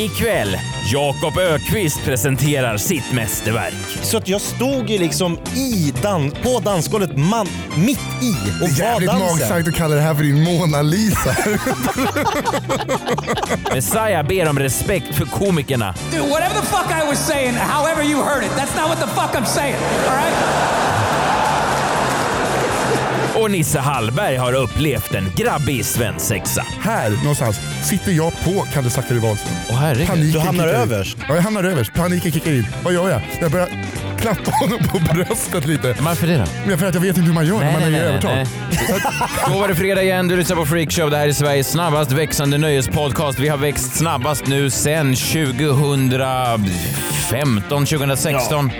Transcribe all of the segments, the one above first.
Ikväll, Jakob Ökvist presenterar sitt mästerverk. Så att jag stod ju liksom i dan på dansgolvet, man, mitt i och var Jävligt dansen. magstarkt att kalla det här för din Mona Lisa. Messiah ber om respekt för komikerna. Dude, whatever the fuck I was saying, however you heard it, that's not what the fuck I'm saying. All right? Och Nisse Hallberg har upplevt en grabbig svensexa. här någonstans sitter jag på Kalle Zackari Wahlström. Åh herregud. Paniken Du hamnar kickar in. överst. Ja, jag hamnar överst. Paniken kickar in. Vad gör jag? Jag börjar klappa honom på bröstet lite. Varför det då? Men för att jag vet inte hur man gör när man är i övertag. Då var det fredag igen. Du lyssnar på Freakshow. Det här är Sveriges snabbast växande nöjespodcast. Vi har växt snabbast nu sen 2015, 2016.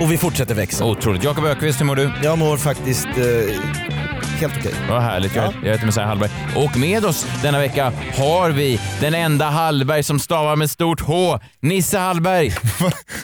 Och vi fortsätter växa. Otroligt. Jakob Ökvist, hur mår du? Jag mår faktiskt eh, helt okej. Vad härligt. Jag, Ja. jag heter Messiah Hallberg. Och med oss denna vecka har vi den enda Hallberg som stavar med stort H. Nisse Hallberg.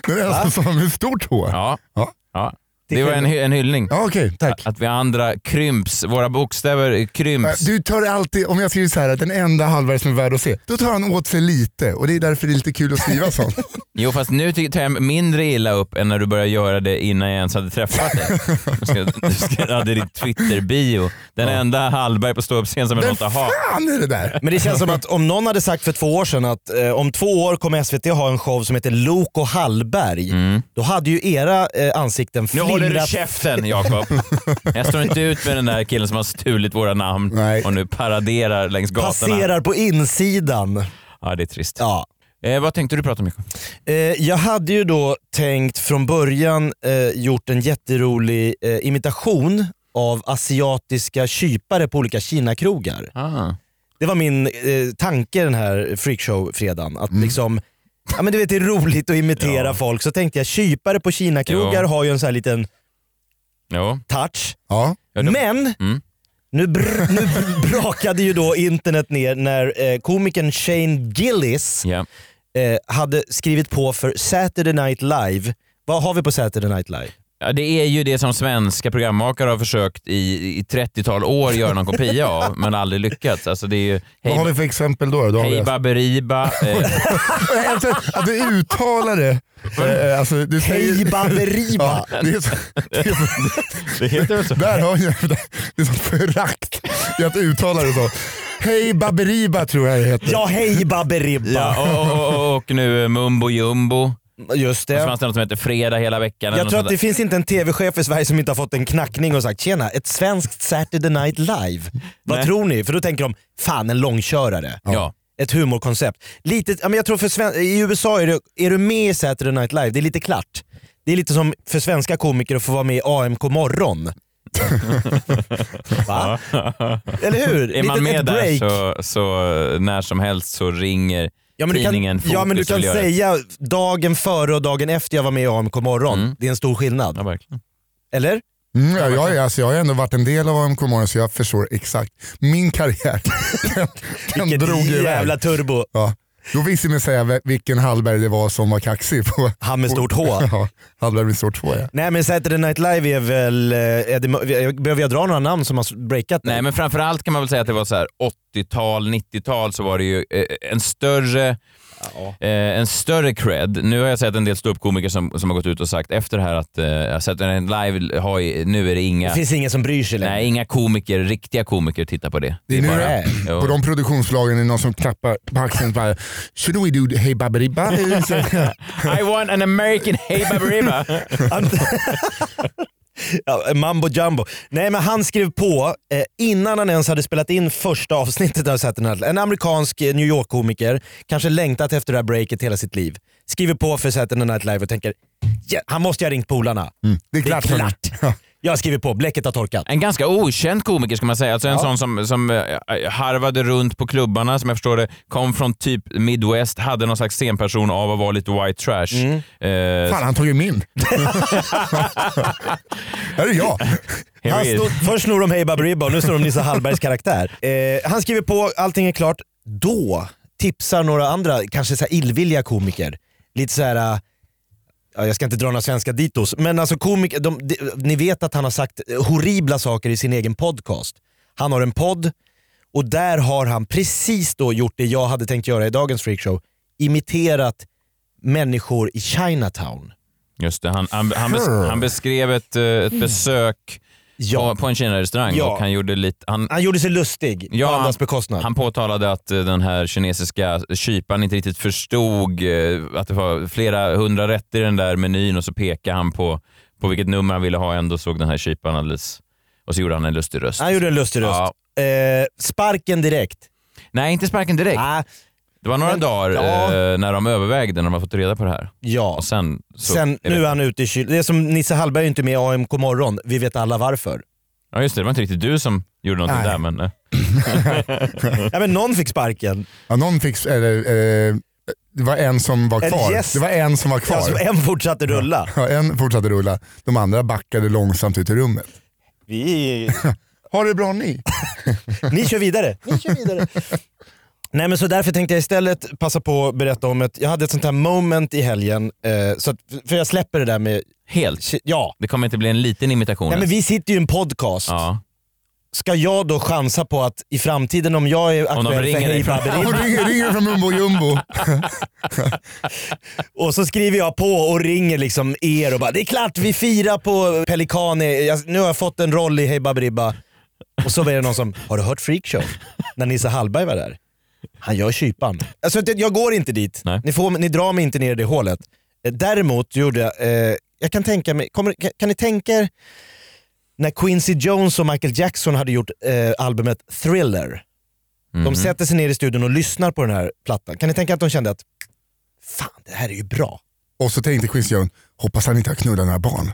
Det är en som med stort H. Ja. Ja. ja. Det var en, hy- en hyllning. Ja, Okej, tack. Att vi andra krymps, våra bokstäver krymps. Du tar alltid, om jag skriver så här att den enda Hallberg som är värd att se, då tar han åt sig lite och det är därför det är lite kul att skriva sånt. Jo fast nu tar jag mindre illa upp än när du började göra det innan jag ens hade träffat dig. Du ska, du ska, hade ditt Twitter-bio. Den enda Hallberg på ståuppscen som är något att ha. fan är det där? Men det känns som att om någon hade sagt för två år sedan att eh, om två år kommer SVT ha en show som heter Lok och Hallberg. Då hade ju era eh, ansikten Nu håller du käften Jakob. Jag står inte ut med den där killen som har stulit våra namn Nej. och nu paraderar längs gatorna. Passerar på insidan. Ja det är trist. Ja. Eh, vad tänkte du prata om Jakob? Eh, jag hade ju då tänkt från början eh, gjort en jätterolig eh, imitation av asiatiska kypare på olika Kina-krogar. Ah. Det var min eh, tanke den här freakshow-fredagen. Att liksom, ja, men du vet, det är roligt att imitera Ja. folk. Så tänkte jag, kypare på Kina-krogar Jo. har ju en sån här liten Jo. touch. Ja. Ja, Men Mm. nu, br- nu br- brakade ju då internet ner när eh, komikern Shane Gillis Ja. eh, hade skrivit på för Saturday Night Live. Vad har vi på Saturday Night Live? Ja, det är ju det som svenska programmakare har försökt i, i 30-tal år göra någon kopia av, men aldrig lyckats. Alltså det är ju Vad har vi Hej, för exempel då? då hej Baberiba. Eh, att du uttalar det. Eh, alltså, du säger... Hej Baberiba! Ja, det är så, det är så, det heter väl så? där har jag det är sånt förakt i att uttala det så. Hej Baberiba tror jag det heter. Ja, hej Baberiba! Ja, och, och, och, och nu Mumbo Jumbo. Just Och så det. fanns det något som heter Fredag hela veckan. Jag tror att det finns inte en tv-chef i Sverige som inte har fått en knackning och sagt “tjena, ett svenskt Saturday Night Live”. Vad Nej. tror ni? För då tänker de “fan en långkörare”. Ja. Ett humorkoncept. Lite, ja, men jag tror för I USA är, det, är du med i Saturday Night Live, det är lite klart. Det är lite som för svenska komiker att få vara med i AMK morgon. Va? Eller hur? Är man Lite- med ett där så, så eh, när som helst så ringer Ja men, du tidningen kan, ja men du kan säga dagen före och dagen efter jag var med i AMK morgon. Mm. Det är en stor skillnad. Ja, verkligen. Eller? Mm, ja, jag, är- alltså, jag har ändå varit en del av AMK morgon så jag förstår exakt. Min karriär, den, den Vilket drog iväg. jävla turbo. Ja. Då visste man säga vilken Hallberg det var som var kaxig. På, Han med stort H. ja, Hallberg med stort H ja. Nej men Saturday Night Live är väl, eh, är det, behöver jag dra några namn som har breakat? Nej men framförallt kan man väl säga att det var så här 80-tal, 90-tal så var det ju eh, en större Eh, en större cred. Nu har jag sett en del ståuppkomiker som, som har gått ut och sagt efter det här att eh, Saturday Night Live har nu är det inga, Det finns ingen som bryr sig längre. nej, inga komiker, riktiga komiker tittar på det. Det är nu bara- det- Jo. på de produktionsbolagen är det någon som klappar på axeln och bara “Should we do Hey Baberiba?” I want an American Hey Baberiba. Ja, mambo jumbo. Nej men han skrev på eh, innan han ens hade spelat in första avsnittet av Saturday Night Live. En amerikansk eh, New York-komiker, kanske längtat efter det här breaket hela sitt liv. Skriver på för Saturday Night Live och tänker, ja, han måste ju ha ringt polarna. Det är klart. Det är klart. Jag skriver på, bläcket har torkat. En ganska okänd komiker ska man säga. Alltså en Ja. sån som, som eh, harvade runt på klubbarna, som jag förstår det, kom från typ Midwest, hade någon slags scenperson av att vara lite white trash. Mm. Eh, Fan, han tog ju min. Här är jag. snor, först snor de Hey Baberiba och nu snor de Nisse Hallbergs karaktär. Eh, han skriver på, allting är klart. Då tipsar några andra, kanske så här illvilliga komiker. Lite så här. Ja, jag ska inte dra några svenska ditos, men alltså komiker, de, de, ni vet att han har sagt horribla saker i sin egen podcast. Han har en podd och där har han precis då gjort det jag hade tänkt göra i dagens freakshow. Imiterat människor i Chinatown. Just det, han, han, han, bes, han beskrev ett, eh, ett besök på, på en Kina-restaurang Ja. och han gjorde lite... Han, Han gjorde sig lustig på Ja, andras bekostnad. Han påtalade att eh, den här kinesiska kyparen inte riktigt förstod eh, att det var flera hundra rätter i den där menyn och så pekade han på, på vilket nummer han ville ha. Ändå såg den här kyparen alldeles... Och så gjorde han en lustig röst. Han gjorde en lustig röst. Ja. Eh, sparken direkt. Nej, inte sparken direkt. Ah, Det var några Men- dagar ja. eh, när de övervägde, när de har fått reda på det här. ja. Och sen... Så, Sen, jag nu är vet- han ute i kyl. Det är som Nisse Hallberg är inte med i AMK morgon. Vi vet alla varför. Ja just det, det var inte riktigt du som gjorde någonting Nej. där men... eh, Ja, men någon fick sparken. Ja, någon fick, eller, eh, det var en som var kvar. gäst. Det var en som var kvar. Alltså, en fortsatte rulla. Ja, en fortsatte rulla. De andra backade långsamt ut i rummet. Vi, Ha det bra ni. ni kör vidare. Ni kör vidare. Nej men så därför tänkte jag istället passa på att berätta om ett, jag hade ett sånt här moment i helgen, eh, så att, för jag släpper det där med, Helt. ja. Det kommer inte bli en liten imitation. Nej, men ens. vi sitter ju i en podcast. ja. Ska jag då chansa på att i framtiden om jag är Om aktuell för Hej från- Baberiba Hon ringer, ringer från Mumbo Jumbo. Och så skriver jag på och ringer liksom er och bara “det är klart vi firar på Pelikani, jag, nu har jag fått en roll i Hey Baberiba”. Och så var det någon som “har du hört Freakshow?” när Nisse Hallberg var där. Han gör kypan. Alltså, jag går inte dit, Nej. ni, får, ni drar mig inte ner i det hålet. Eh, Däremot gjorde jag, eh, jag kan tänka mig, kommer, kan, kan ni tänka er när Quincy Jones och Michael Jackson hade gjort eh, albumet Thriller. Mhm. De sätter sig ner i studion och lyssnar på den här plattan. Kan ni tänka att de kände att fan det här är ju bra. Och så tänkte Quincy Jones, hoppas han inte har knullat några barn.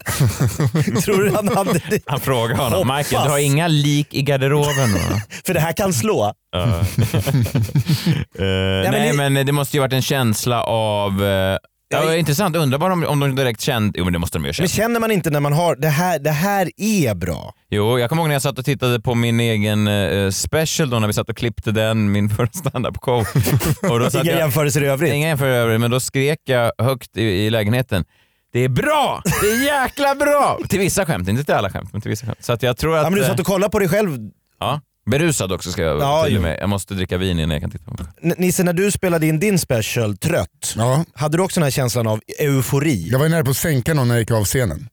Tror du han hade det? Han frågar honom, Hoppas. Michael du har inga lik i garderoben va? För det här kan slå. Ja. Eh, men nej ni- men det måste ju varit en känsla av... Ja, intressant, undrar bara om, om de direkt kände... Jo men det måste de ju ha Men känner man inte när man har, det här, det här är bra. Jo, jag kommer ihåg när jag satt och tittade på min egen eh, special då när vi satt och klippte den, min första standup-show. Och då satt Inga jämförelser i övrigt. Inga jämförelser övrigt, men då skrek jag högt i, i lägenheten. Det är bra! Det är jäkla bra! till vissa skämt, inte till alla skämt, men till vissa skämt. Så att jag tror att... Ja, men du eh, satt och kollade på dig själv. ja, berusad också ska jag vara Ja, jo. med. Jag måste dricka vin innan jag kan titta på mig. N- Nisse, när du spelade in din special, Trött, Ja, hade du också den här känslan av eufori? jag var ju nära på att sänka någon när jag gick av scenen.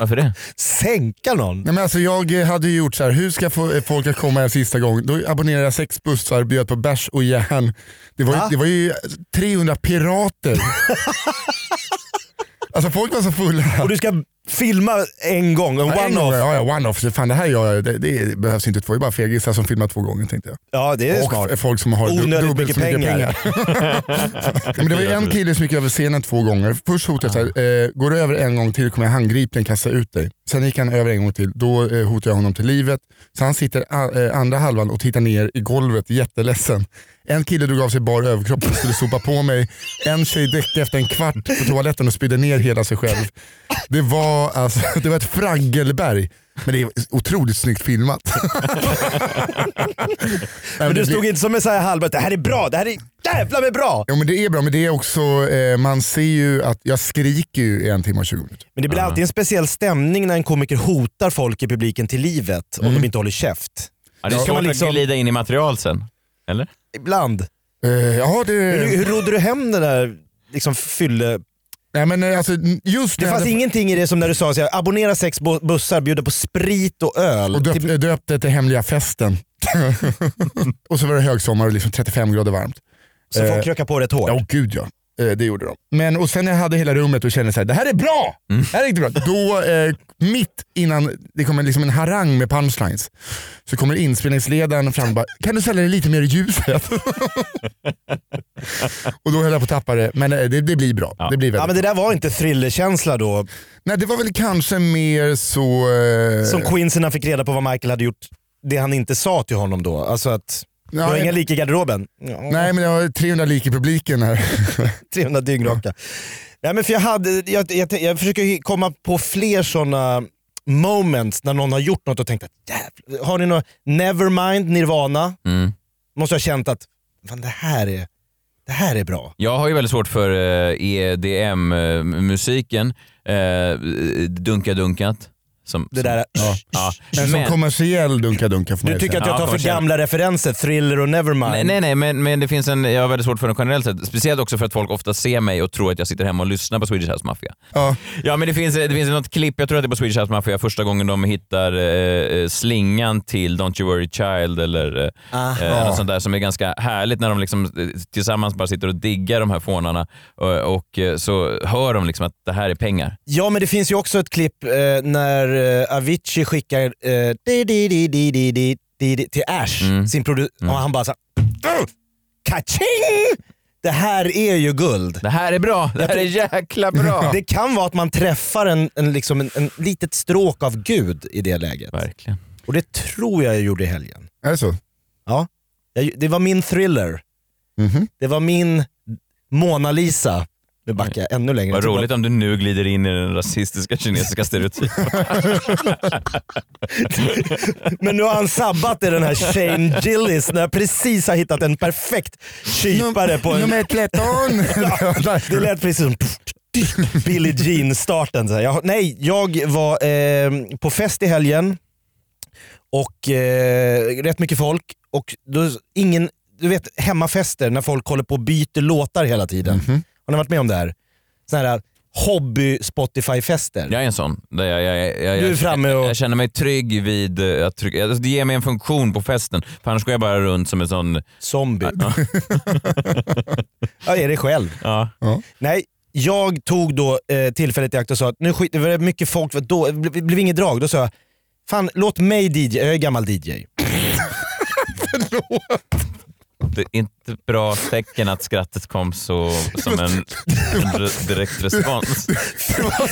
Varför det? Sänka någon? Nej, men alltså, jag hade ju gjort så här, hur ska jag få folk att komma en sista gång? Då abonnerade jag sex bussar, bjöd på bärs och järn. Det var, ju, det var ju 300 pirater. alltså folk var så fulla. Och du ska filma en gång, en Ja, one-off. Ja, ja, one-off. Fan, det här gör jag, det, det behövs inte två, det är bara fegisar som filmar två gånger tänkte jag. Ja det är och smart. folk som har Onödigt dubbelt mycket så mycket pengar. pengar. Men det var en kille som gick över scenen två gånger. Först hotade jag såhär, eh, går du över en gång till kommer jag handgripligen kasta ut dig. Sen gick han över en gång till, då eh, hotade jag honom till livet. Så han sitter a- eh, andra halvan och tittar ner i golvet jätteledsen. En kille drog av sig bar överkropp och skulle sopa på mig. En tjej däckade efter en kvart på toaletten och spydde ner hela sig själv. Det var, alltså, det var ett fraggelberg. Men det är otroligt snyggt filmat. Men du stod inte som en sån här halvbart, det här är bra, det här är jävla med bra! Ja men det är bra, men det är också, eh, man ser ju att jag skriker ju i en timme och 20 minuter. Men det blir alltid en speciell stämning när en komiker hotar folk i publiken till livet om Mm. de inte håller käft. Ja, det är Ska svårt man liksom- att glida in i material sen. Eller? Ibland. Eh, ja, det, Hur, hur rodde du hem den där liksom, fylle... nej, men, eh, alltså, just Det när jag fanns hade- ingenting i det som när du sa här, abonnera sex bu- bussar, bjuda på sprit och öl. och döpte, döpte till hemliga festen. och så var det högsommar och liksom 35 grader varmt. så folk eh, krökar på rätt hårt. Ja, oh, gud ja. Eh, det gjorde de. Men, och sen när jag hade hela rummet och kände så här, det här är bra! Mm. Det här är riktigt bra. Då, eh, mitt innan det kommer liksom en harang med punchlines, så kommer inspelningsledaren fram och bara, kan du ställa dig lite mer i ljuset? och då höll jag på att tappa det, men eh, det, det blir bra. Ja. Det blir Ja, men det där var inte thrillerkänsla då. Nej det var väl kanske mer så... Eh, Som Quincy när han fick reda på vad Michael hade gjort, det han inte sa till honom då. Alltså att, du har inga lik i garderoben. Nej men jag har 300 lik i publiken här. 300 dyngraka. Nej, men för jag, hade, jag, jag, jag försöker komma på fler sådana moments när någon har gjort något och tänkt att jävlar. Har ni något, Nevermind, Nirvana, Mm. måste ha känt att fan, det, här är, det här är bra. Jag har ju väldigt svårt för eh, EDM-musiken. Eh, dunka-dunkat. Som, Det där, som, ja. Men som kommersiell dunka-dunka får man du tycker att jag Ja, tar för kommersiell. gamla referenser, Thriller och Nevermind. Nej, nej, nej men, men det finns en, jag har väldigt svårt för den generellt sett. Speciellt också för att folk ofta ser mig och tror att jag sitter hemma och lyssnar på Swedish House Mafia. Ja. Ja men det finns, det finns något klipp, jag tror att det är på Swedish House Mafia, första gången de hittar eh, slingan till Don't You Worry Child eller Aha. eh, något sånt där som är ganska härligt när de liksom eh, tillsammans bara sitter och diggar de här fånarna och, och eh, så hör de liksom att det här är pengar. Ja men det finns ju också ett klipp eh, när Eh, Avicii skickar eh, till Ash, mm. sin produ- mm. och han bara såhär... Kaching! Det här är ju guld. Det här är bra. Det här är jäkla bra. Det kan vara att man träffar en, en, liksom en, en litet stråk av Gud i det läget. Verkligen. Och det tror jag jag gjorde i helgen. Är det så? Ja. Jag, det var min thriller. Mhm. Det var min Mona Lisa nu backar jag ännu längre. Vad roligt om du nu glider in i den rasistiska kinesiska stereotypen. Men nu har han sabbat det den här Shane Gillis när jag precis har hittat en perfekt kypare på en... Nummer 13! Det lät precis som Billie Jean-starten. Jag, nej, jag var eh, på fest i helgen och eh, rätt mycket folk. Och då, ingen, du vet hemmafester när folk håller på och byter låtar hela tiden. Har ni varit med om det här? Såna här hobby-Spotify-fester. Jag är en sån. Jag, jag, jag, jag, Du är framme och- jag känner mig trygg vid eh, att trycka. Alltså, det ger mig en funktion på festen. För annars går jag bara runt som en sån... Zombie. ja, är det själv. Ja. Nej, jag tog då eh, tillfället i akt och sa att nu skit, det var mycket folk, då, det blev, inget drag. Då sa jag, fan låt mig DJ, jag är gammal DJ. Det är inte bra tecken att skrattet kom så som en, en re- direkt respons. Det var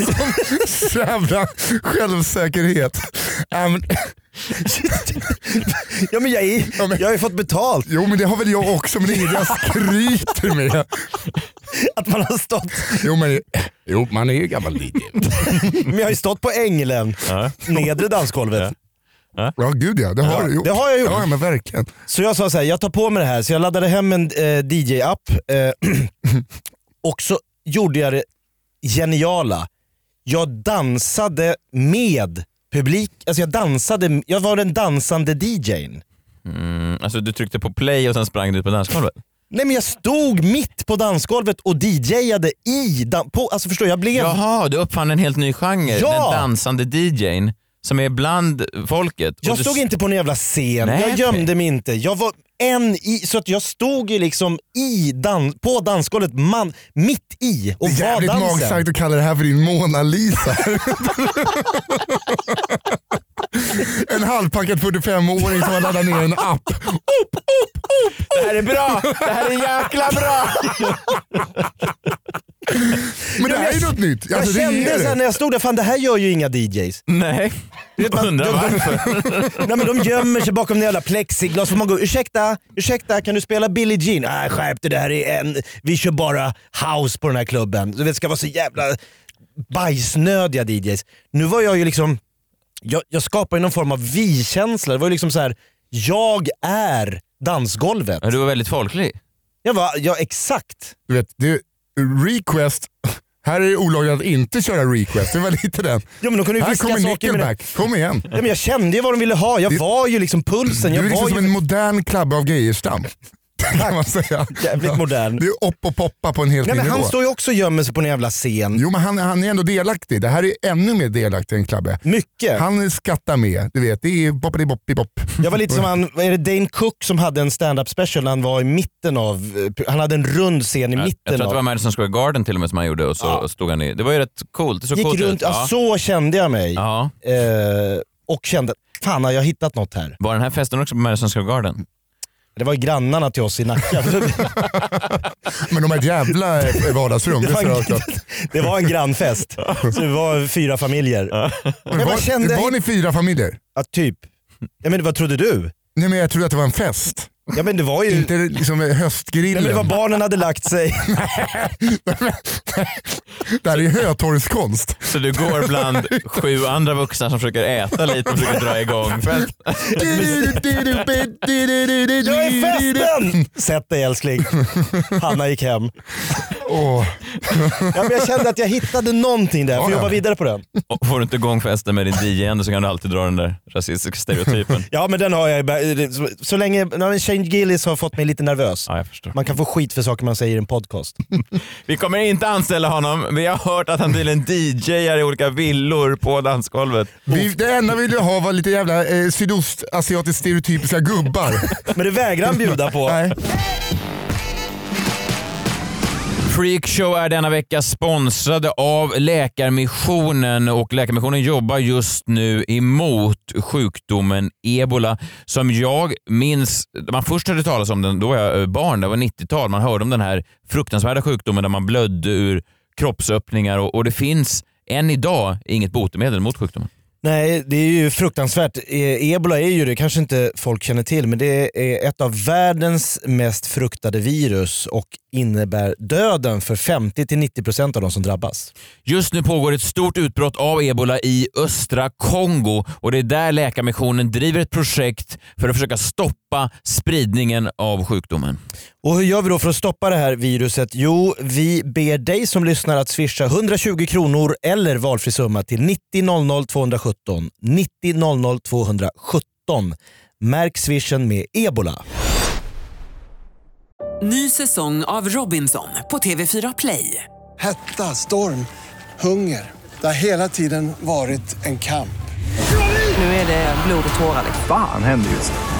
sån jävla självsäkerhet. Ja, men, Ja men jag, är, Ja, men- jag har ju fått betalt. jo men det har väl jag också men det är jag skryter med. Att man har stått, Jo, men, jo man är ju gammal DJ. men jag har ju stått på Änglen, Ja. nedre dansgolvet. Ja gud ja, det har Ja, du gjort. det har jag gjort. Ja men verkligen. Så jag sa så här, jag tar på mig det här. Så jag laddade hem en eh, DJ-app eh, och så gjorde jag det geniala. Jag dansade med publik, alltså jag dansade, jag var den dansande DJn. Mm, alltså du tryckte på play och sen sprang du ut på dansgolvet? Nej men jag stod mitt på dansgolvet och DJade i, dan- på, alltså förstår du, jag blev... Jaha, du uppfann en helt ny genre. Ja! Den dansande DJn som är bland folket. Jag du stod inte på en jävla scen, Nej, jag gömde mig inte. Jag var en i, så att jag stod ju liksom i dan, på dansgolvet, man, mitt i och Det är var jävligt dansen. magstarkt att kalla det här för din Mona Lisa. en halvpackad 45-åring som har laddat ner en app. Det här är bra! Det här är jäkla bra! Men det här är ju något nytt. Alltså, jag kände så när jag stod där, fan det här gör ju inga DJs. Nej. vet, man- Undrar de- varför. Nej, men de gömmer sig bakom en jävla plexiglas. Får man gå, ursäkta, ursäkta kan du spela Billie Jean? Nej skärp dig, det här är en, vi kör bara house på den här klubben. Du vet, det ska vara så jävla bajsnödiga DJs. Nu var jag ju liksom, jag, jag skapade någon form av vi-känsla. Det var ju liksom så här, jag är dansgolvet. Ja, Du var väldigt folklig. Jag var, ja exakt. Du vet, det, request, här är det olagligt att inte köra request. Det var lite den. Ja, men de kunde ju Här kommer. Nickelback, kom igen. Ja, men jag kände ju vad de ville ha, jag Det- var ju liksom pulsen. Du Jag är liksom var som ju... en modern Klabbe av Geijerstam. Kan man säga. Jävligt modern. Det är upp och poppa på en helt Nej, ny men han nivå. står ju också och gömmer sig på en jävla scen. Jo men han, han är ändå delaktig. Det här är ännu mer delaktig än Klabbe. Mycket. Han skattar med, du vet. Det är boppidi boppidi bopp. Jag var lite som han, är det Dane Cook som hade en stand-up special när han var i mitten av, eh, han hade en rund scen i Jag, jag mitten tror att det var. Madison Square Garden till och med som han gjorde och så stod han i. Det var ju rätt coolt. Det såg Gick coolt runt, ut. ja. så kände jag mig. Ja. Eh, och kände, fan har jag hittat något här? Var den här festen också på Madison Square Garden? Det var ju grannarna till oss i Nacka. Men de här jävla eh, vardagsrum, det, det var en, det var en grannfest. Så det var fyra familjer. Men var, kände, var ni fyra familjer? ja, typ. Ja, men vad trodde du? Nej men jag trodde att det var en fest. Ja, men det var ju... Inte liksom Nej, höstgrillen. men det var barnen hade lagt sig. det här är hötorgskonst. Så du går bland sju andra vuxna som försöker äta lite och försöker dra igång fest. Jag är festen! Sätt dig älskling. Hanna gick hem. Åh. Ja, men jag kände att jag hittade någonting där, Ja, får jobba vidare på den. Och får du inte igång festen med din DJ ändå så kan du alltid dra den där rasistiska stereotypen. Ja men den har jag, så, så länge, men Shane Gillis har fått mig lite nervös. Ja, jag förstår. Man kan få skit för saker man säger i en podcast. Vi kommer inte anställa honom. Vi har hört att han tydligen DJar i olika villor på dansgolvet. Vi, det enda vi ville ha var lite jävla eh, sydostasiatiskt stereotypiska gubbar. Men det vägrar han bjuda på. Nej. Freakshow är denna vecka sponsrade av Läkarmissionen och Läkarmissionen jobbar just nu emot sjukdomen ebola som jag minns, man först hörde talas om den, då var jag eh, barn, det var 90-tal, man hörde om den här fruktansvärda sjukdomen där man blödde ur kroppsöppningar och, och det finns än idag inget botemedel mot sjukdomen. Nej, det är ju fruktansvärt. E, ebola är ju det, kanske inte folk känner till, men det är ett av världens mest fruktade virus och innebär döden för 50-90% av de som drabbas. Just nu pågår ett stort utbrott av ebola i östra Kongo och det är där Läkarmissionen driver ett projekt för att försöka stoppa spridningen av sjukdomen. Och hur gör vi då för att stoppa det här viruset? Jo, vi ber dig som lyssnar att swisha 120 kronor eller valfri summa till 90 00 217. 90 00 217. Märk swishen med ebola. Ny säsong av Robinson på TV4 Play. Hetta, storm, hunger. Det har hela tiden varit en kamp. Nu är det blod och tårar. Fan händer just nu.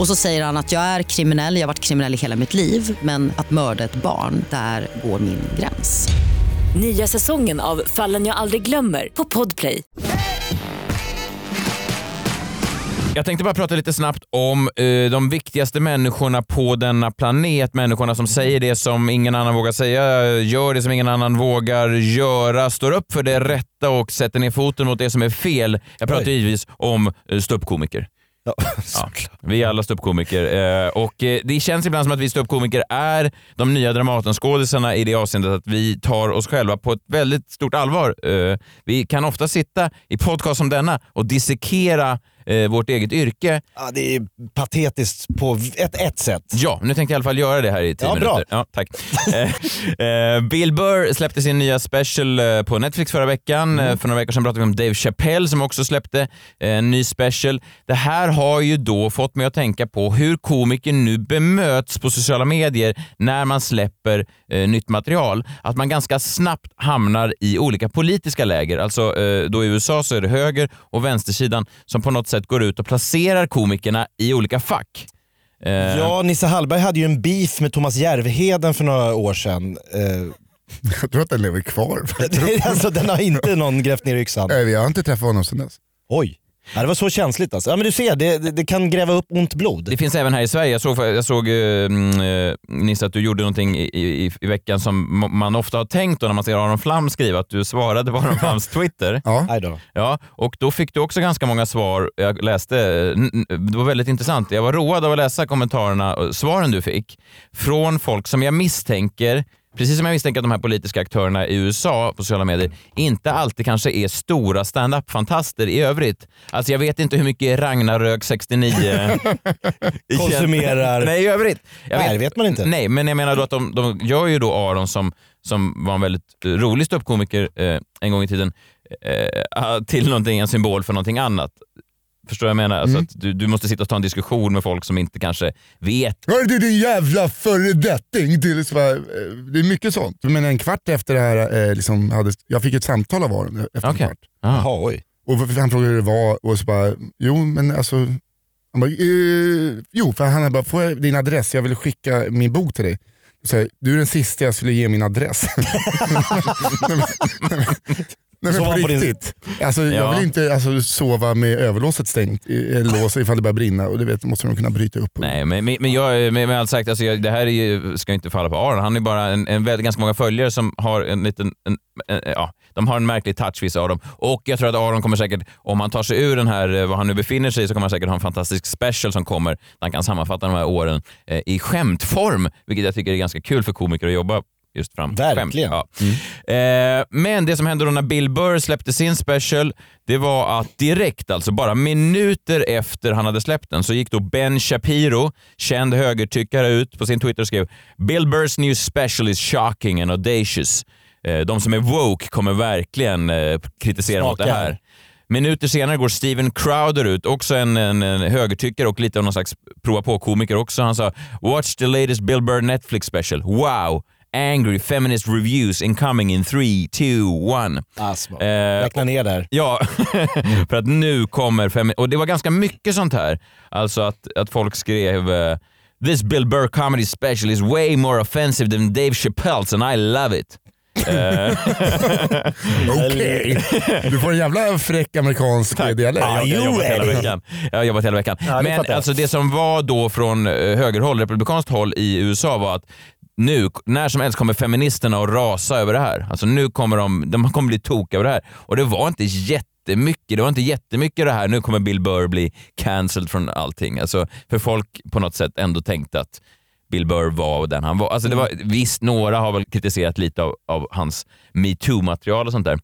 Och så säger han att jag är kriminell, jag har varit kriminell i hela mitt liv men att mörda ett barn, där går min gräns. Nya säsongen av Fallen jag aldrig glömmer på Podplay. Jag tänkte bara prata lite snabbt om eh, de viktigaste människorna på denna planet. Människorna som säger det som ingen annan vågar säga, gör det som ingen annan vågar göra, står upp för det rätta och sätter ner foten mot det som är fel. Jag pratar Oj. givetvis om eh, ståuppkomiker. Ja, Ja, vi är alla ståuppkomiker eh, och eh, det känns ibland som att vi ståuppkomiker är de nya Dramatenskådisarna i det avseendet att vi tar oss själva på ett väldigt stort allvar. Eh, vi kan ofta sitta i podcast som denna och dissekera eh, vårt eget yrke. Ja, det är patetiskt på ett, ett sätt. Ja, nu tänkte jag i alla fall göra det här i tio Ja, bra. minuter. Ja, tack. Eh, eh, Bill Burr släppte sin nya special eh, på Netflix förra veckan. Mm. Eh, För några veckor sedan pratade vi om Dave Chappelle som också släppte en ny special. Det här har ju då fått mig att tänka på hur komiker nu bemöts på sociala medier när man släpper eh, nytt material. Att man ganska snabbt hamnar i olika politiska läger. Alltså eh, då i USA så är det höger och vänstersidan som på något sätt går ut och placerar komikerna i olika fack. Eh, Ja, Nisse Hallberg hade ju en beef med Thomas Järvheden för några år sedan. Eh, Jag tror att den lever kvar. alltså, den har inte någon grävt ner i yxan. Nej, vi har inte träffat honom sedan dess. Oj. Ja, det var så känsligt alltså. Ja, men du ser, det, det, det kan gräva upp ont blod. Det finns även här i Sverige. Jag såg, jag såg uh, Nisse att du gjorde någonting i, i, i veckan som man ofta har tänkt då när man ser Aron Flam skriva, att du svarade på Aron Flams Twitter. Ja. Ja, och då fick du också ganska många svar. Jag läste, det var väldigt intressant. Jag var road av att läsa kommentarerna, svaren du fick, från folk som jag misstänker Precis som jag misstänker att de här politiska aktörerna i USA på sociala medier inte alltid kanske är stora stand-up-fantaster i övrigt. Alltså jag vet inte hur mycket Ragnarök 69 Konsumerar. Nej, i övrigt. Jag Nej, det vet man inte. Nej, men jag menar då att de, de gör ju då Aron som, som var en väldigt rolig ståuppkomiker eh, en gång i tiden eh, till någonting, en symbol för någonting annat. Förstår jag menar? Alltså Mm. att du, du måste sitta och ta en diskussion med folk som inte kanske vet. Hör du din jävla föredetting! Till, eh, det är mycket sånt. Men en kvart efter det här, eh, liksom hade, jag fick ett samtal av Aron efter Okej. en kvart. Jaha, oj. Och han frågade hur det var och så bara, jo men alltså, han bara, eh, jo för han bara, får jag din adress? Jag vill skicka min bok till dig. Så jag, du är den sista jag skulle ge min adress. nej, men, var på på din- riktigt. Alltså, Jag Ja. vill inte alltså, sova med överlåset stängt, lås ifall det börjar brinna och det vet, måste de kunna bryta upp. Nej, men, men, jag, med, med allt sagt, alltså jag, det här är ju, ska inte falla på Aron. Han är bara en, en väldigt, ganska många följare som har en liten, en, en, ja, de har en märklig touch vissa av dem. Och jag tror att Aron kommer säkert, om han tar sig ur den här, eh, vad han nu befinner sig så kommer han säkert ha en fantastisk special som kommer, där han kan sammanfatta de här åren eh, i skämtform, vilket jag tycker är ganska kul för komiker att jobba just fram Verkligen. Ja. Eh, men det som hände då när Bill Burr släppte sin special, det var att direkt, alltså bara minuter efter han hade släppt den, så gick då Ben Shapiro, känd högertyckare, ut på sin Twitter och skrev “Bill Burrs new special is shocking and audacious”. Eh, de som är woke kommer verkligen eh, kritisera mot det här. Minuter senare går Steven Crowder ut, också en, en, en högertyckare och lite av någon slags prova på-komiker också. Han sa “Watch the latest Bill Burr Netflix special. Wow! Angry feminist reviews incoming in 3, 2, 1. Alltså, Eh, räkna ner där. Ja, för att nu kommer fem... Och det var ganska mycket sånt här. Alltså att, att folk skrev eh, “This Bill Burr comedy special is way more offensive than Dave Chappelle's and I love it”. Eh, Okej, du får en jävla fräck amerikansk dialekt. Ja, jag har jobbat hela veckan. Jag har jobbat hela veckan. Ja, det Men fattar jag. alltså det som var då från eh, högerhåll, republikanskt håll i USA var att nu, när som helst kommer feministerna att rasa över det här. Alltså nu kommer de, de kommer bli tokiga över det här. Och det var inte jättemycket, det var inte jättemycket det här, nu kommer Bill Burr bli cancelled från allting. Alltså, för folk på något sätt ändå tänkte att Bill Burr var den han var. Alltså det var visst, några har väl kritiserat lite av, av hans metoo-material och sånt där.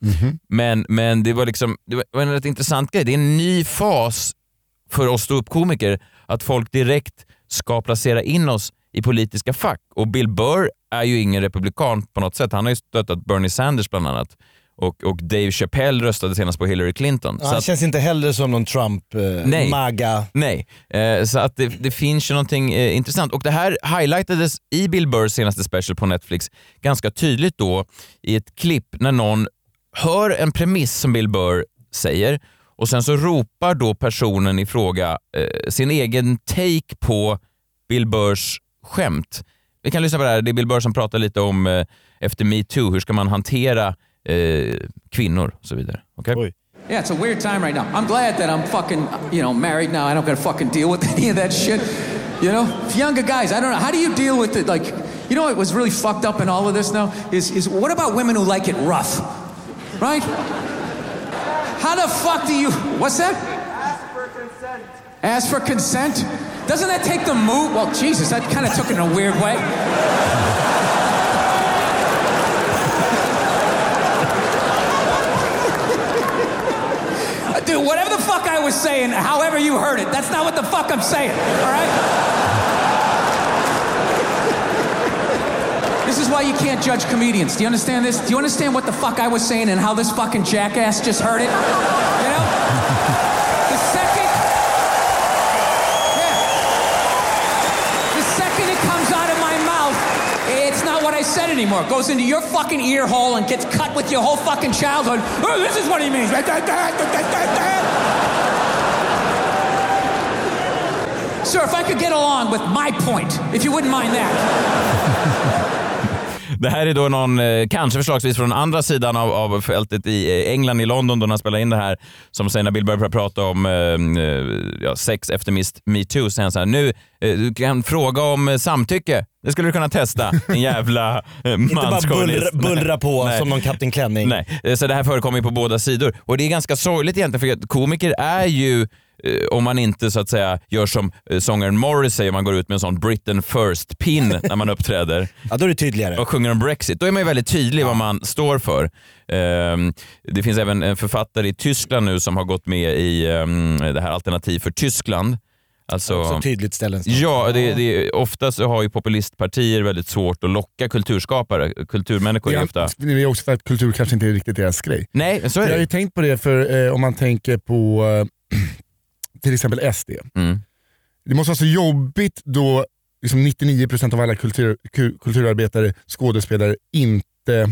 Men, men det var liksom det var en rätt intressant grej. Det är en ny fas för oss ståuppkomiker att folk direkt ska placera in oss i politiska fack. Och Bill Burr är ju ingen republikan på något sätt. Han har ju stöttat Bernie Sanders bland annat. Och, och Dave Chappelle röstade senast på Hillary Clinton. Ja, han att- känns inte heller som någon Trump, eh, Nej. Nej, eh, så att det, det finns ju någonting eh, intressant. Och det här highlightades i Bill Burrs senaste special på Netflix ganska tydligt då i ett klipp när någon hör en premiss som Bill Burr säger och sen så ropar då personen i fråga eh, sin egen take på Bill Burrs skämt. Vi kan lyssna på det här. Det är Bill Burr som pratar lite om eh, efter metoo, hur ska man hantera eh, kvinnor och så vidare. Okej? Yeah, it's a weird time right now. I'm glad that I'm fucking, you know, married now. I don't gotta fucking deal with any of that shit. You know, for younger guys, I don't know. How do you deal with it? Like, you know what was really fucked up in all of this now is, is what about women who like it rough? Right? How the fuck do you, what's that? Ask for consent. Doesn't that take the move? Well, Jesus, that kind of took it in a weird way. Dude, whatever the fuck I was saying, however you heard it, that's not what the fuck I'm saying, all right? This is why you can't judge comedians. Do you understand this? Do you understand what the fuck I was saying and how this fucking jackass just heard it? Said anymore. It goes into your fucking ear hole and gets cut with your whole fucking childhood. Oh, this is what he means. Sir, if I could get along with my point, if you wouldn't mind that. Det här är då någon, eh, kanske förslagsvis från andra sidan av, av fältet i eh, England, i London, då han spelar in det här, som säger när Bill börjar prata om eh, ja, sex efter metoo, säger han så här, nu, du kan fråga om samtycke. Det skulle du kunna testa, en jävla eh, Inte bara bullra, bullra på Nej. som någon Kapten Klänning. Nej, så det här förekommer ju på båda sidor. Och det är ganska sorgligt egentligen för att komiker är ju om man inte så att säga gör som eh, sångaren Morris säger, man går ut med en sån Britain first-pin när man uppträder Ja, då är det tydligare. och sjunger om Brexit. Då är man ju väldigt tydlig vad man står för. Ehm, det finns även en författare i Tyskland nu som har gått med i ehm, det här Alternativ för Tyskland. Alltså, Så tydligt ställningstagande. Ja, det, det, ofta så har ju populistpartier väldigt svårt att locka kulturskapare. Kulturmänniskor är Ja, ofta... det är också för att kultur kanske inte är riktigt deras grej. Nej, så är Jag har ju det. tänkt på det för eh, om man tänker på eh, till exempel SD. Mm. Det måste vara så jobbigt då liksom 99% av alla kultur, ku- kulturarbetare, skådespelare inte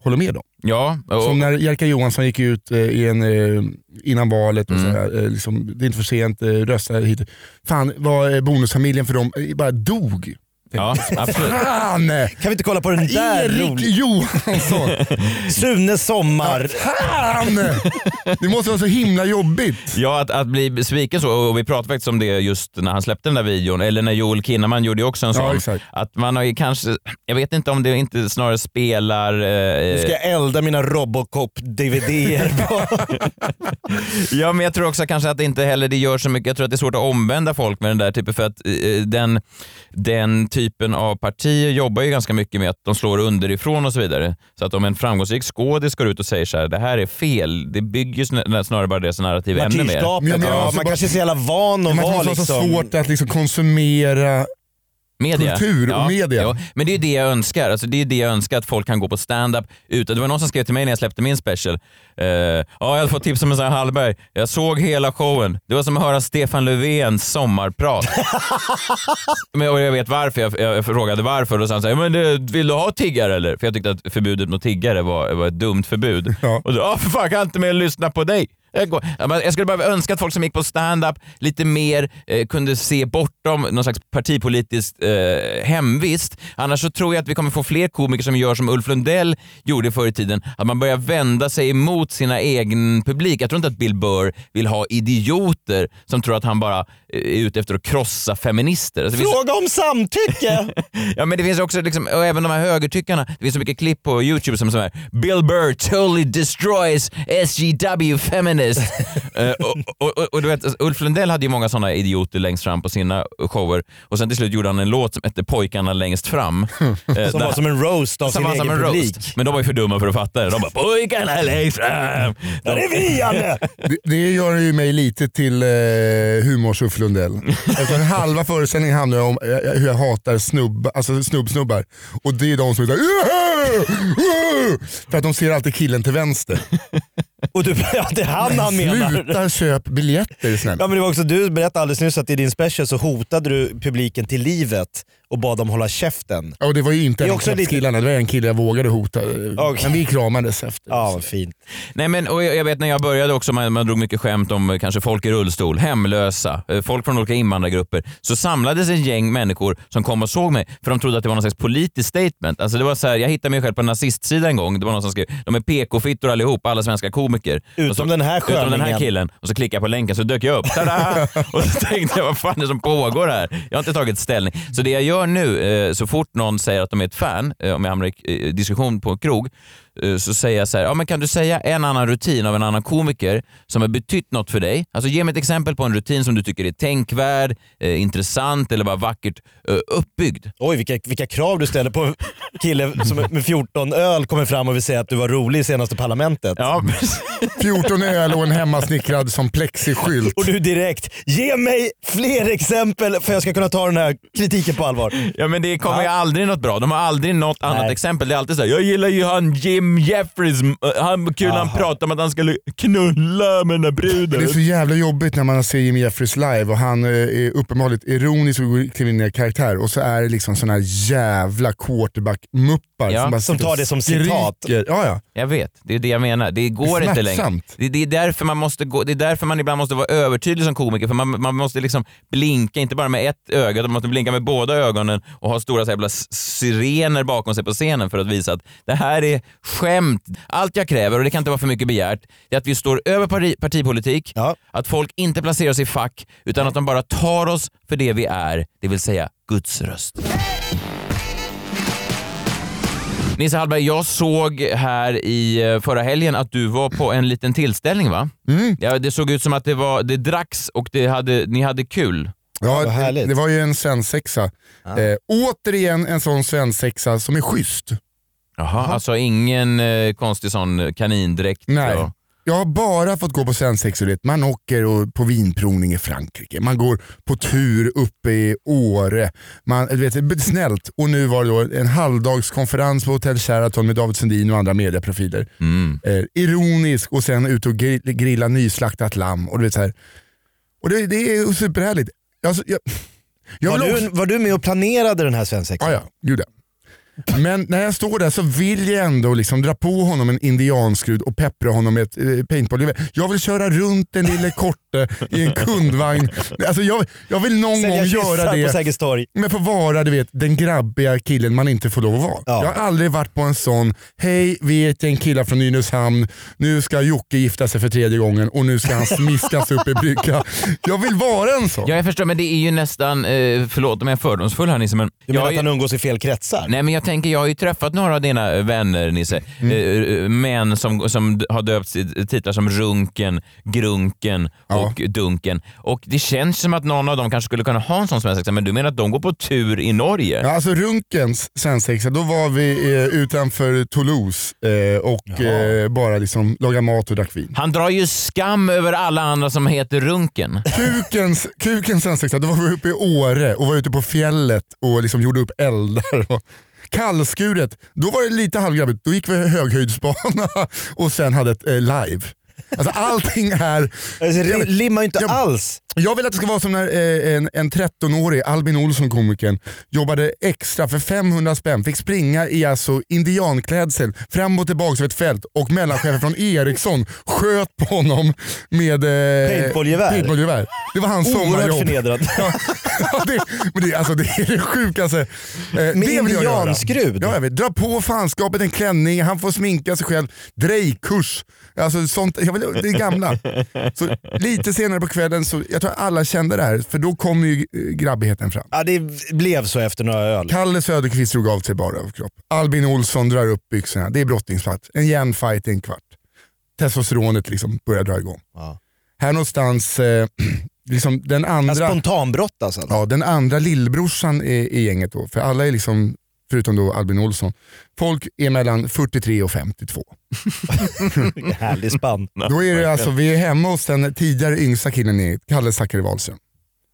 håller med dem. Ja, och, Som när Jerka Johansson gick ut eh, i en, eh, innan valet och Mm. så här, eh, liksom, det är inte för sent, rösta hit. Fan vad bonusfamiljen för dem bara dog. Ja absolut. Fan! Kan vi inte kolla på den där Erik roliga... Johansson! Sune Sommar. Fan! Det måste vara så himla jobbigt. Ja, att, att bli besviken så. Och vi pratade faktiskt om det just när han släppte den där videon. Eller när Joel Kinnaman gjorde också en Ja, sån. exakt. att man har ju kanske, jag vet inte om det inte snarare spelar... Nu Eh, ska jag elda mina Robocop-DVD-er ja, men jag tror också kanske att det inte heller det gör så mycket. Jag tror att det är svårt att omvända folk med den där typen. För att eh, den, den typen av partier jobbar ju ganska mycket med att de slår underifrån och så vidare. Så att om en framgångsrik skådis går ut och säger så här, det här är fel. Det bygger ju snar- snarare bara deras narrativ ännu mer. Men Ja, alltså man bara- kanske är så jävla van att Det vara måste vara så liksom... svårt att liksom konsumera Media. Kultur och media. Ja, men det är det jag önskar. Alltså, det är det jag önskar, att folk kan gå på stand-up utan. Det var någon som skrev till mig när jag släppte min special. Eh, ja, jag hade fått tips om en sån här Hallberg. Jag såg hela showen. Det var som att höra Stefan Löfvens sommarprat. men, och jag vet varför. Jag, jag frågade varför och då sa han men det, vill du ha tiggare eller? För jag tyckte att förbudet mot tiggare var, var ett dumt förbud. Ja. Och då, ja för fan kan jag inte och lyssna på dig. Jag, går, skulle bara önska att folk som gick på stand-up lite mer eh, kunde se bortom någon slags partipolitiskt eh, hemvist. Annars så tror jag att vi kommer få fler komiker som gör som Ulf Lundell gjorde förr i tiden. Att man börjar vända sig emot sina egen publik. Jag tror inte att Bill Burr vill ha idioter som tror att han bara eh, är ute efter att krossa feminister. Alltså, det finns- Fråga om samtycke! Ja men det finns också, liksom, och även de här högertyckarna, det finns så mycket klipp på YouTube som så här Bill Burr totally destroys SJW feminist. Eh, och, och, och, och du vet, Ulf Lundell hade ju många sådana idioter längst fram på sina shower och sen till slut gjorde han en låt som hette Pojkarna längst fram. Eh, Som där- var som en roast av som sin var egen som en publik. roast. Men de var ju för dumma för att fatta det. De bara “Pojkarna längst fram”. Där är vi Janne! Det, det gör ju mig lite till eh, humors Ulf Lundell. Eftersom halva föreställningen handlar om eh, hur jag hatar snubb, alltså snubbsnubbar. Och det är de som är såhär För att de ser alltid killen till vänster. Och du, ja, det är han han menar. Sluta köp biljetter snälla. Ja, men det var också, du berättade alldeles nyss att i din special så hotade du publiken till livet och bad dem hålla käften. Och det var ju inte en av lite- killarna, det var en kille jag vågade hota. Okej. Men vi kramades efter. Ja, vad fint. Nej, men, och jag jag vet när jag började också, man, man drog mycket skämt om eh, kanske folk i rullstol, hemlösa, eh, folk från olika invandrargrupper. Så samlades en gäng människor som kom och såg mig för de trodde att det var någon slags politiskt statement. Alltså det var så här, jag hittade mig själv på en nazistsida en gång. Det var någon som skrev de är PK-fittor allihop, alla svenska komiker. Utom så, den här Utom den här sköningen. killen. Och så klickade jag på länken så dök jag upp. Tada! och så tänkte jag, vad fan är det som pågår här? Jag har inte tagit ställning. Så det jag gör nu, eh, så fort någon säger att de är ett fan, eh, om jag hamnar i diskussion på en krog, så säger jag så här, ja, men kan du säga en annan rutin av en annan komiker som har betytt något för dig? Alltså ge mig ett exempel på en rutin som du tycker är tänkvärd, eh, intressant eller bara vackert eh, uppbyggd. Oj, vilka, vilka krav du ställer på en kille som med 14 öl kommer fram och vill säga att du var rolig i senaste parlamentet. Ja, 14 öl och en hemmasnickrad som plexiskylt. Och du direkt, ge mig fler exempel för att jag ska kunna ta den här kritiken på allvar. ja men det kommer Ja. ju aldrig något bra. De har aldrig något annat Nej. exempel. Det är alltid så här, jag gillar ju han Jim Jim Jeffries, eh, han, kul han pratade om att han skulle knulla med den där bruden. Det är så jävla jobbigt när man ser Jimmy Jeffries live och han eh, är uppenbarligen ironisk och går in i karaktär och så är det liksom såna här jävla quarterback-muppar Ja, som, bara som tar det som citat. Ja, ja. Jag vet, det är det jag menar. Det går Det inte längre. Det, det, är därför man måste gå, det är därför man ibland måste vara övertydlig som komiker, för man, man måste liksom blinka, inte bara med ett öga, utan man måste blinka med båda ögonen och ha stora så jävla sirener bakom sig på scenen för att visa att det här är skämt. Allt jag kräver, och det kan inte vara för mycket begärt, det är att vi står över parti, partipolitik, Ja. att folk inte placerar oss i fack, utan att de bara tar oss för det vi är, det vill säga Guds röst. Nisse Hallberg, jag såg här i eh, förra helgen att du var på en liten tillställning va? Mm. Ja, det såg ut som att det, var, det dracks och det hade, ni hade kul. Ja, det, härligt. det var ju en svensexa. Eh, återigen en sån svensexa som är schysst. Jaha, alltså ingen eh, konstig sån kanindräkt? Nej. och- Jag har bara fått gå på vet. Man åker och på vinprovning i Frankrike, man går på tur uppe i Åre. Man, du vet, snällt. Och nu var det då en halvdagskonferens på Hotell Sheraton med David Sundin och andra medieprofiler. Mm. Eh, ironisk och sen ut och gri- grilla nyslaktat lamm. Och, du vet, så här. och det, det är superhärligt. Alltså, jag, jag Var du, också- var du med och planerade den här svensexan? Ja, ja, gud ja. Men när jag står där så vill jag ändå liksom dra på honom en indianskrud och peppra honom med ett eh, paintball. Jag vill köra runt den lille korte i en kundvagn. Alltså jag, jag vill någon Sälja gång göra på det. Torg. Men få vara du vet, den grabbiga killen man inte får lov att vara. Ja. Jag har aldrig varit på en sån, hej vi är ett gäng killar från Nynäshamn, nu ska Jocke gifta sig för tredje gången och nu ska han smiskas upp i brygga. Jag vill vara en sån. Ja, jag förstår, men det är ju nästan, eh, förlåt om jag är fördomsfull här Nisse, men... Du jag menar har att han umgås i fel kretsar? Nej men jag tänker, jag har ju träffat några av dina vänner Nisse, Mm. eh, män som, som har döpt titlar som Runken, Grunken Ja. och Dunken. Och det känns som att någon av dem kanske skulle kunna ha en sån svensexa, men du menar att de går på tur i Norge? Ja, alltså Runkens svensexa, då var vi eh, utanför Toulouse eh, och eh, bara liksom lagade mat och drack vin. Han drar ju skam över alla andra som heter Runken. Kukens, kukens svensexa, då var vi uppe i Åre och var ute på fjället och liksom gjorde upp eldar. Kallskuret, då var det lite halvgrabbigt. Då gick vi höghöjdsbana och sen hade ett eh, live. Alltså allting är... Alltså, det limmar ju inte Jag- alls. Jag vill att det ska vara som när eh, en, en 13-årig Albin Olsson, komikern, jobbade extra för 500 spänn, fick springa i alltså indianklädsel fram och tillbaka över ett fält och mellanchefen från Ericsson sköt på honom med eh, Paintballgevär. paintballgevär. Det var hans Oerhört sommarjobb. förnedrad. Ja, det, men det, alltså, det är det sjukaste. Eh, det jag göra. indianskrud? Ja, jag vet. Dra på fanskapet en klänning, han får sminka sig själv. Drejkurs. Alltså, sånt, jag vill, det är gamla. Så, lite senare på kvällen, så, jag tror alla kände det här, för då kom ju grabbigheten fram. Ja, det blev så efter några öl. Kalle Söderqvist drog av sig bara överkropp. Albin Olsson drar upp byxorna. Det är brottningsplats. En jämn fight i en kvart. Testosteronet liksom börjar dra igång. Ja. Här någonstans, eh, liksom den andra... Spontanbrott alltså? Ja, den andra lillbrorsan i, i gänget då, för alla är liksom, förutom då Albin Olsson, folk är mellan 43 och 52. Härlig spann. Då är det alltså, vi är hemma hos den tidigare yngsta killen i Kalle Zackari Wahlström.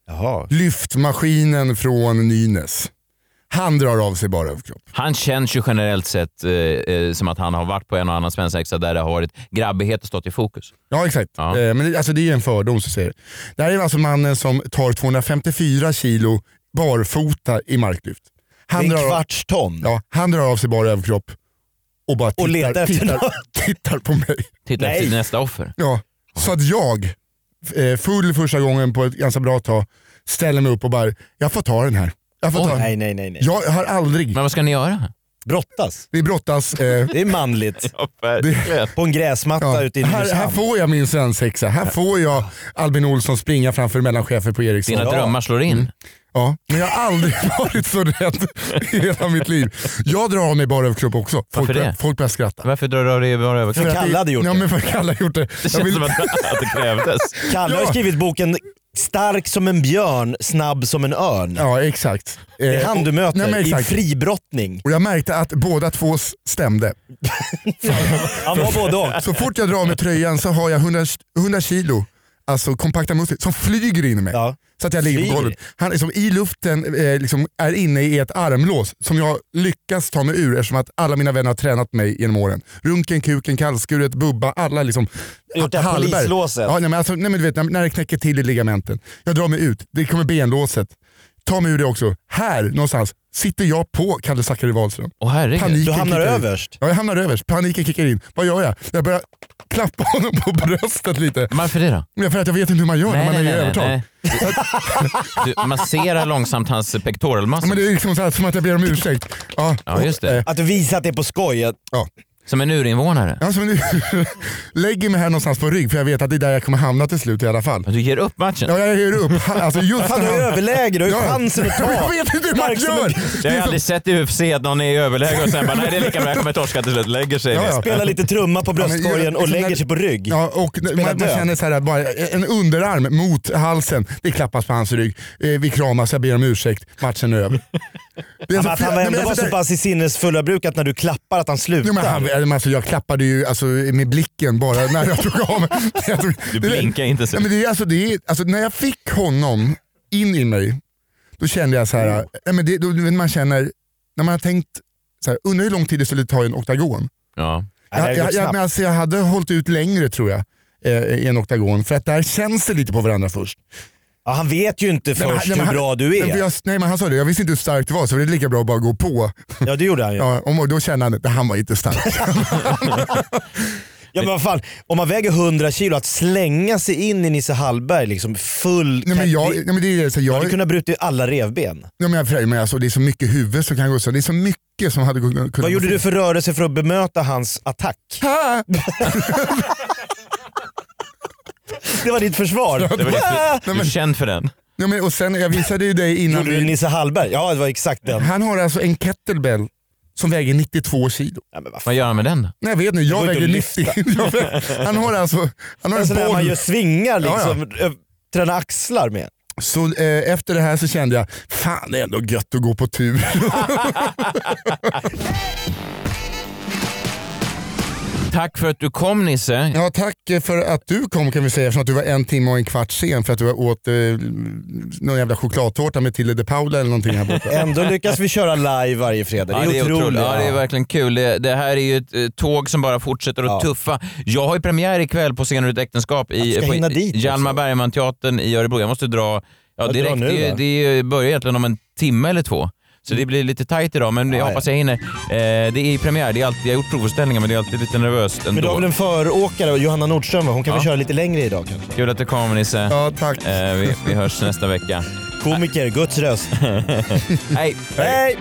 Jaha. Lyftmaskinen från Nynäs. Han drar av sig bara överkropp. Han känns ju generellt sett eh, eh, som att han har varit på en och annan svensexa där det har varit grabbighet och stått i fokus. Ja exakt, Ja. Eh, men det, alltså, det är en fördom som säger det. Det här är alltså mannen som tar 254 kilo barfota i marklyft. Han En drar, av- kvarts ton. ja, han drar av sig bara överkropp och bara tittar, Och letar efter tittar, tittar på mig. Titta Nej. efter nästa offer. Ja, så att jag, eh, full första gången på ett ganska bra tag, ställer mig upp och bara, jag får ta den här. Jag får Oj. ta den. Nej, nej, nej. nej. Jag har aldrig, Men vad ska ni göra? Brottas. vi brottas, eh, Det är manligt. Ja, verkligen. På en gräsmatta ja. ute i här, här får jag min svensexa. Här får jag Albin Olsson springa framför mellanchefer på Ericsson. Dina drömmar slår in. Ja, men jag har aldrig varit så rädd i hela mitt liv. Jag drar av mig bara överkropp också. Folk, Varför det? folk börjar skratta. Varför drar du av dig bara över? För att Kalle det- hade gjort ja, det. Men för Kalle har gjort det. Det Jag känns vill, som att, att det krävdes. Kalle har Ja. skrivit boken Stark som en björn, snabb som en örn. ja, exakt. Det är han du och- möter nej, men i exakt. fribrottning. Och jag märkte att båda två s- stämde. Han var både och. Så fort jag drar med tröjan så har jag 100, 100 kilo, alltså kompakta muskler, som flyger in i mig. Ja. Så att jag ligger på golvet. Han liksom, i luften eh, liksom, är inne i ett armlås som jag lyckas ta mig ur eftersom att alla mina vänner har tränat mig genom åren. Runken, kuken, kallskuret, bubba, alla liksom. Gjort det här Hallberg. polislåset. Ja, nej, men alltså, nej, men du vet, när, när det knäcker till i ligamenten. Jag drar mig ut, det kommer benlåset. Ta mig ur det också. Här någonstans sitter jag på Kalle Zackari Wahlström. Åh herregud. Du hamnar kickar in. överst. Ja, jag hamnar överst. Paniken kickar in. Vad gör jag? Jag börjar klappa honom på bröstet lite. Varför det då? Ja, för att jag vet inte hur man gör när man är i övertag. nej. Du masserar långsamt hans Ja, pektoralmassa. men det är liksom så här, som att jag ber om ursäkt. Ja, Ja, just det. eh, Att du visar att det är på skoj. Att- Ja. Som en urinvånare. Alltså, men nu lägger mig här någonstans på rygg för jag vet att det är där jag kommer hamna till slut i alla fall. Du ger upp matchen. Ja, jag ger upp. Alltså, just när är han- överläge, du har ju Ja. chansen att ta. Jag vet inte hur man som gör. en- Jag har aldrig sett i UFC att någon är i överläge och sen bara nej det är lika bra, jag kommer torska till slut. Lägger sig Ja, ja. Spelar lite trumma på Ja, bröstkorgen och lägger sig på rygg. Ja, och man, man känner så här, att bara en underarm mot halsen, det klappas på hans rygg. Eh, vi kramas, jag ber om ursäkt, matchen är över. Men flera- han var nej, ändå alltså, så pass i sinnesfulla bruk att när du klappar att han slutar. Jo, men han, alltså, jag klappade ju alltså, med blicken bara när jag tog av mig. Tog- Du blinkar inte så. Ja, men det är, alltså, det är, alltså, när jag fick honom in i mig, då kände jag så här, ja, men det, då, du vet, man känner, när man har tänkt, så här, undrar hur lång tid det skulle ta i en oktagon. Ja. Jag, jag, jag, men alltså, jag hade hållit ut längre tror jag eh, i en oktagon, för att där känns det lite på varandra först. Ja, han vet ju inte först nej, men hur bra du är. jag, nej men han sa det, jag visste inte hur starkt det var så det är lika bra att bara gå på. Ja det gjorde han ju. Ja, och då kände han att han var inte stark. Ja, men vad fan, om man väger 100 kilo, att slänga sig in i Nisse Hallberg liksom full... nej, men jag, nej, men det, är, så Du jag, hade kunnat bryta alla revben. nej, men jag, men alltså, det är så mycket huvud som kan gå så. Det är så mycket som hade kunnat Vad gjorde du för rörelse för att bemöta hans attack? Det var ditt försvar. Det var lite, du är känd för den. Ja, men, och sen, jag visade ju dig innan. Gjorde du Nisse Hallberg? Ja det var exakt den. han har alltså en kettlebell som väger 92 kilo. Ja, men vad. Vad gör han med den då? Nej, jag vet inte, jag väger att 90. Jag väger- han har alltså han har En en där man boll. gör svingar Ja, ja. liksom, ö- träna axlar med. Så eh, efter det här så kände jag, fan det är ändå gött att gå på tur. Tack för att du kom Nisse. ja, tack för att du kom kan vi säga, eftersom att du var en timme och en kvart sen för att du åt eh, någon jävla chokladtårta med Tilde de Paula eller någonting här borta. Ändå lyckas vi köra live varje fredag. Det är, Ja, det är otroligt. otroligt. Ja, det är verkligen kul. Det, det här är ju ett eh, tåg som bara fortsätter att Ja. tuffa. Jag har ju premiär ikväll på Scener ur ett äktenskap i, på dit Hjalmar. Bergman-teatern i Örebro. Jag måste dra ja, direkt. nu, det, det börjar egentligen om en timme eller två. Så det blir lite tajt idag, men jag Ja, hoppas jag hinner. Eh, det är i premiär. Det är alltid, jag har gjort provföreställningar, men det är alltid lite nervöst ändå. Men du har väl en föråkare, Johanna Nordström va? Hon kan Ja. väl köra lite längre idag kanske? Kul att du kom Nisse. Ja, tack. Eh, vi, vi hörs nästa vecka. Komiker, Guds röst. Hej! Hej!